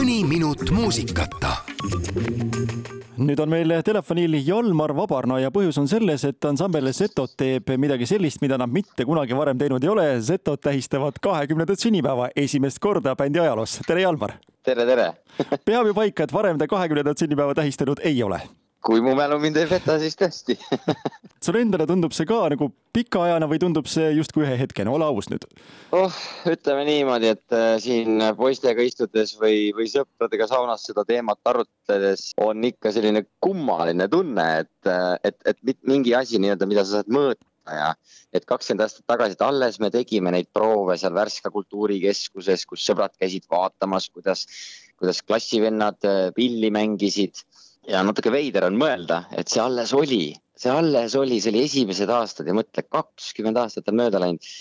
mõni minut muusikata nüüd on meil telefonil Jalmar Vabarna ja põhjus on selles, et ansambel Zetod teeb midagi sellist, mida nad mitte kunagi varem teinud ei ole. Zetod tähistavad kahekümnendat sünnipäeva esimest korda bändi ajaloos. tere, Jalmar! tere, tere! peab ju paika, et varem te kahekümnendat sünnipäeva tähistanud ei ole kui mu mälu mind ei peta, siis tõesti sulle endale tundub see ka nagu pikaajana või tundub see justkui ühehetkene, ole aus nüüd? oh, ütleme niimoodi, et äh, siin poistega istudes või, või sõpradega saunas seda teemat arutledes on ikka selline kummaline tunne, et, äh, et, et mingi asi nii-öelda, mida sa saad mõõta ja et kakskümmend aastat tagasi, et alles me tegime neid proove seal Värska kultuurikeskuses, kus sõbrad käisid vaatamas, kuidas, kuidas klassivennad äh, pilli mängisid ja natuke veider on mõelda, et see alles oli, see alles oli, see oli esimesed aastad ja mõtle, kakskümmend aastat on mööda läinud.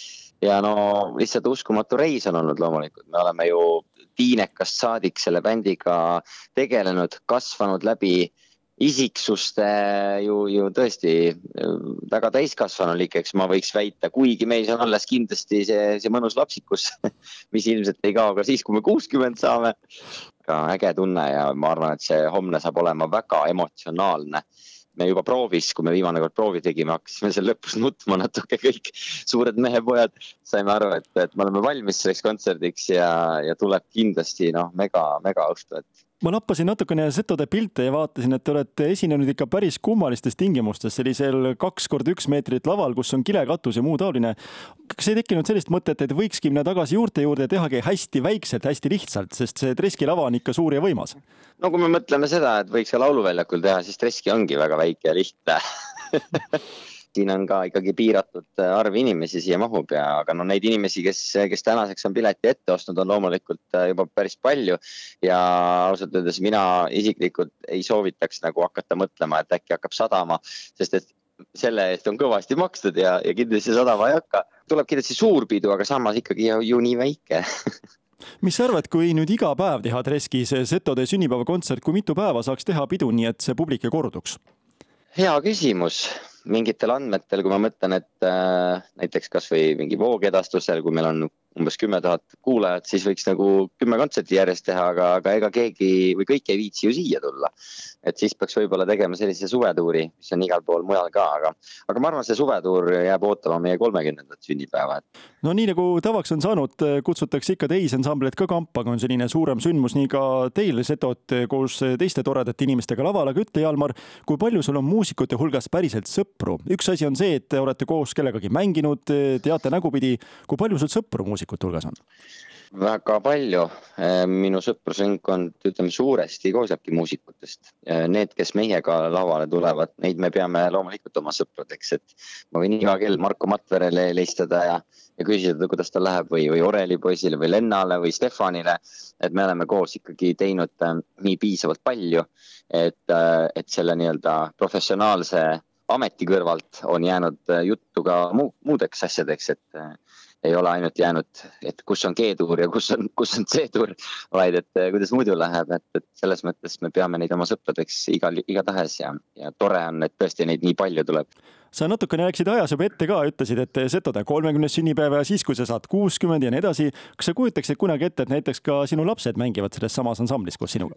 ja no lihtsalt uskumatu reis on olnud loomulikult, me oleme ju tiinekast saadik selle bändiga tegelenud, kasvanud läbi isiksuste ju, ju tõesti väga täiskasvanulikeks, ma võiks väita, kuigi meis on alles kindlasti see, see mõnus lapsikus mis ilmselt ei kao ka siis, kui me kuuskümmend saame väga äge tunne ja ma arvan, et see homne saab olema väga emotsionaalne. me juba proovis, kui me viimane kord proovi tegime, hakkasime seal lõpus nutma natuke kõik suured mehepojad. saime aru, et, et me oleme valmis selleks kontserdiks ja, ja tuleb kindlasti noh, mega, mega õhtu, et ma nappasin natukene Setode pilte ja vaatasin, et te olete esinenud ikka päris kummalistes tingimustes, sellisel kaks korda üks meetrit laval, kus on kilekatus ja muu taoline. kas ei tekkinud sellist mõtet, et võikski minna tagasi juurte juurde ja tehagi hästi väikselt, hästi lihtsalt, sest see Treski lava on ikka suur ja võimas? no kui me mõtleme seda, et võiks ka lauluväljakul teha, siis Treski ongi väga väike ja lihtne siin on ka ikkagi piiratud äh, arv inimesi siia mahub ja, aga no neid inimesi, kes, kes tänaseks on pileti ette ostnud, on loomulikult äh, juba päris palju. ja ausalt öeldes mina isiklikult ei soovitaks nagu hakata mõtlema, et äkki hakkab sadama, sest et selle eest on kõvasti makstud ja, ja kindlasti sadama ei hakka. tuleb kindlasti suur pidu, aga samas ikkagi ju, ju nii väike mis sa arvad, kui nüüd iga päev teha Treskis Setode sünnipäevakontsert, kui mitu päeva saaks teha pidu, nii et see publik ei korduks? hea küsimus mingitel andmetel, kui ma mõtlen, et äh, näiteks kasvõi mingi voogedastusel, kui meil on umbes kümme tuhat kuulajat, siis võiks nagu kümme kontserti järjest teha, aga, aga ega keegi või kõik ei viitsi ju siia tulla. et siis peaks võib-olla tegema sellise suvetuuri, mis on igal pool mujal ka, aga, aga ma arvan, see suvetuur jääb ootama meie kolmekümnendat sünnipäeva. no nii nagu tavaks on saanud, kutsutakse ikka teisi ansambleid ka kampa, kui on selline suurem sündmus, nii ka teil, Setot, koos teiste toredate inimestega laval, aga ütle, Jalmar, kui palju sul on muusikute hulgas päriselt sõpru? üks asi on see, et te olete koos kellegagi mänginud, teate nägupidi, kui palju sul sõpru muusikas muusikute hulgas on? väga palju, äh, minu sõprusringkond, ütleme suuresti koosnebki muusikutest. Need, kes meiega lavale tulevad, neid me peame loomulikult oma sõpradeks, et ma võin iga kell Marko Matverele helistada ja, ja küsida, kuidas tal läheb või, või Oreli poisile või Lennale või Stefanile. et me oleme koos ikkagi teinud äh, nii piisavalt palju, et, et selle nii-öelda professionaalse ameti kõrvalt on jäänud juttu ka muu, muudeks asjadeks, et ei ole ainult jäänud, et kus on G-tuur ja kus on, kus on C-tuur, vaid et eh, kuidas muidu läheb, et, et selles mõttes me peame neid oma sõpradeks igal, igatahes ja, ja tore on, et tõesti neid nii palju tuleb. sa natukene läksid ajas juba ette ka, ütlesid, et Setode kolmekümnes sünnipäev ja siis, kui sa saad kuuskümmend ja nii edasi. kas sa kujutaksid kunagi ette, et näiteks ka sinu lapsed mängivad selles samas ansamblis koos sinuga?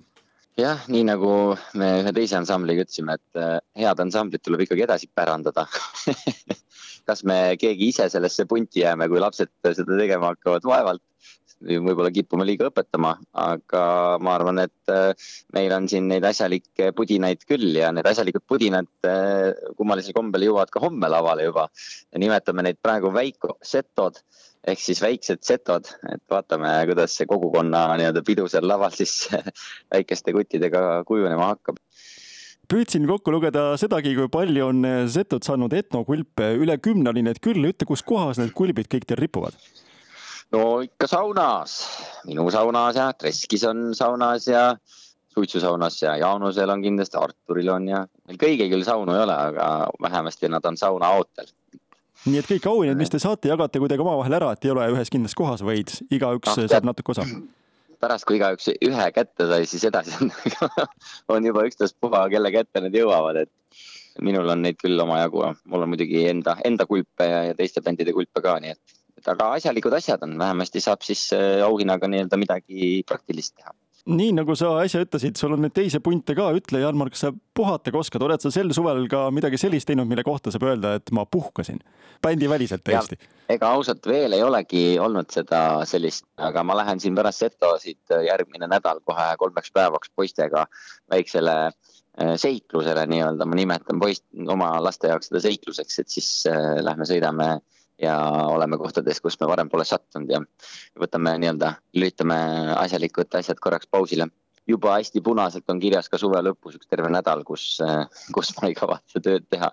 Jah, nii nagu me ühe teise ansambliga ütlesime, et eh, head ansamblit tuleb ikkagi edasi pärandada kas me keegi ise sellesse punti jääme, kui lapsed seda tegema hakkavad, vaevalt. võib-olla kipume liiga õpetama, aga ma arvan, et äh, meil on siin neid asjalikke pudinaid küll ja need asjalikud pudinad äh, kummalisel kombel jõuavad ka homme lavale juba. nimetame neid praegu väiko setod ehk siis väiksed setod, et vaatame, kuidas see kogukonna nii-öelda pidu seal laval siis väikeste kuttidega kujunema hakkab. Püüdsin kokku lugeda sedagi, kui palju on Zetud saanud etnokulpe, üle kümne oli neid küll, ütle, kus kohas need kulbid kõik teil ripuvad? no ikka saunas, minu saunas ja Treskis on saunas ja suitsusaunas ja Jaanusel on kindlasti, Arturil on ja meil kõigil küll saunu ei ole, aga vähemasti nad on sauna ootel nii et kõik auhinnad, mis te saate, jagate kuidagi omavahel ära, et ei ole ühes kindlas kohas, vaid igaüks no, saab natuke osa. pärast, kui igaüks ühe kätte sai, siis edasi on, on juba ükstaspuha, kelle kätte need jõuavad, et minul on neid küll omajagu, mul on muidugi enda, enda kulpe ja, ja teiste bändide kulpe ka, nii et, et aga asjalikud asjad on, vähemasti saab siis äh, auhinnaga nii-öelda midagi praktilist teha nii nagu sa äsja ütlesid, sul on neid teisi punte ka, ütle, Jalmar, kas sa puhatagi oskad, oled sa sel suvel ka midagi sellist teinud, mille kohta saab öelda, et ma puhkasin? bändiväliselt täiesti. ega ausalt veel ei olegi olnud seda sellist, aga ma lähen siin pärast setosid järgmine nädal kohe kolmeks päevaks poistega väiksele äh, seiklusele nii-öelda, ma nimetan poist, oma laste jaoks seda seikluseks, et siis äh, lähme sõidame ja oleme kohtades, kus me varem pole sattunud ja võtame nii-öelda, lülitame asjalikud asjad korraks pausile. juba hästi punaselt on kirjas ka suve lõpus üks terve nädal, kus, kus ma ei kavatse tööd teha.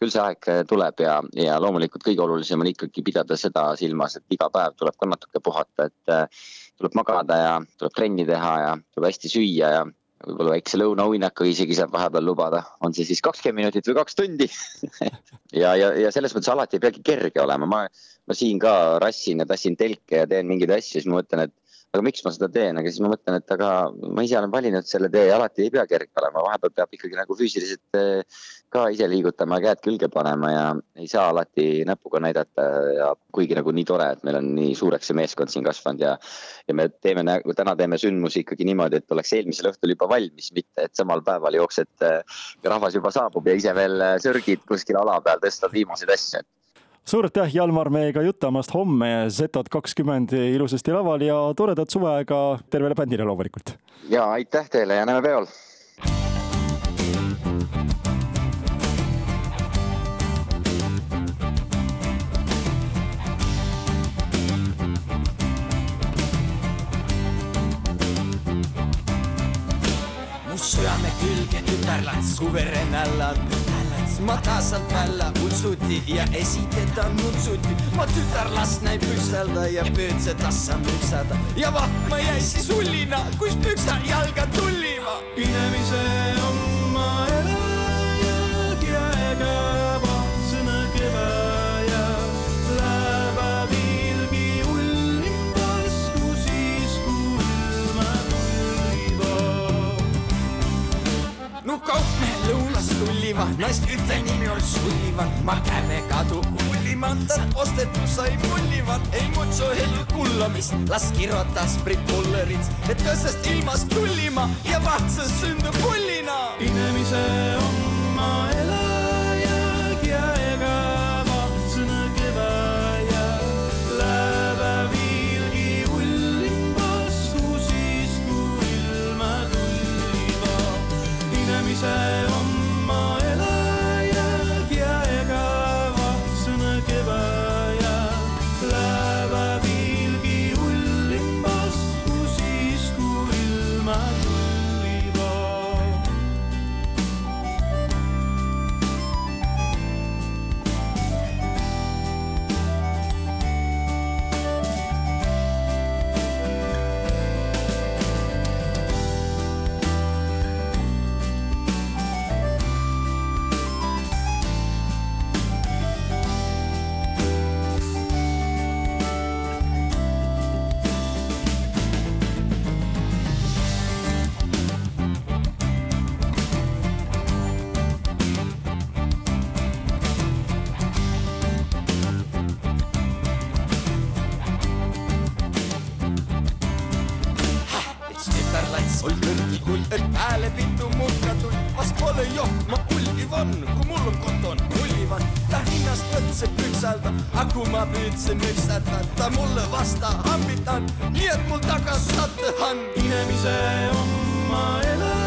küll see aeg tuleb ja, ja loomulikult kõige olulisem on ikkagi pidada seda silmas, et iga päev tuleb ka natuke puhata, et tuleb magada ja tuleb trenni teha ja tuleb hästi süüa ja võib-olla väikse lõunauinaku isegi saab vahepeal lubada, on see siis kakskümmend minutit või kaks tundi? Ja, ja, ja selles mõttes alati ei peagi kerge olema, ma, ma siin ka rassin ja tassin telke ja teen mingeid asju, siis ma mõtlen, et aga miks ma seda teen, aga siis ma mõtlen, et aga ma ise olen valinud selle tee ja alati ei pea kerge olema, vahepeal peab ikkagi nagu füüsiliselt eh, ka ise liigutama käed külge panema ja ei saa alati näpuga näidata ja kuigi nagu nii tore, et meil on nii suureks see meeskond siin kasvanud ja ja me teeme, täna teeme sündmusi ikkagi niimoodi, et oleks eelmisel õhtul juba valmis, mitte et samal päeval jooksed, eh, rahvas juba saabub ja ise veel eh, sörgid kuskil ala peal, tõstad viimaseid asju, et suur aitäh, Jalmar, meiega jutamast homme Zetod kakskümmend ilusasti laval ja toredat suveaega tervele bändile loomulikult. ja aitäh teile ja näeme peol südame külge tütarlats, suverennalla tütarlats. Ma taasalt välja kutsuti ja esiteda nutsuti. ma tütarlast näib pükselda ja püüdse tassa müksada ja vahma jäi siis hullina, kus püksta jalga tullima. pinemise tulliva, naist ütle nimi on Sullivan, ma käve kadu ullimandat ostetud sai mullivan, ei mutsu hellu kullamist, las kirjutas Brit Mullerits, et tõsest ilmast tullima ja vahtsas sündub pullina. Ullivan, kui mul on konton, ullivan. ta hinnast võtse pükselda, aga kui ma püüdsin müksata, ta mulle vasta hambitan, nii et mul tagas sattehan. pinemise oma elajad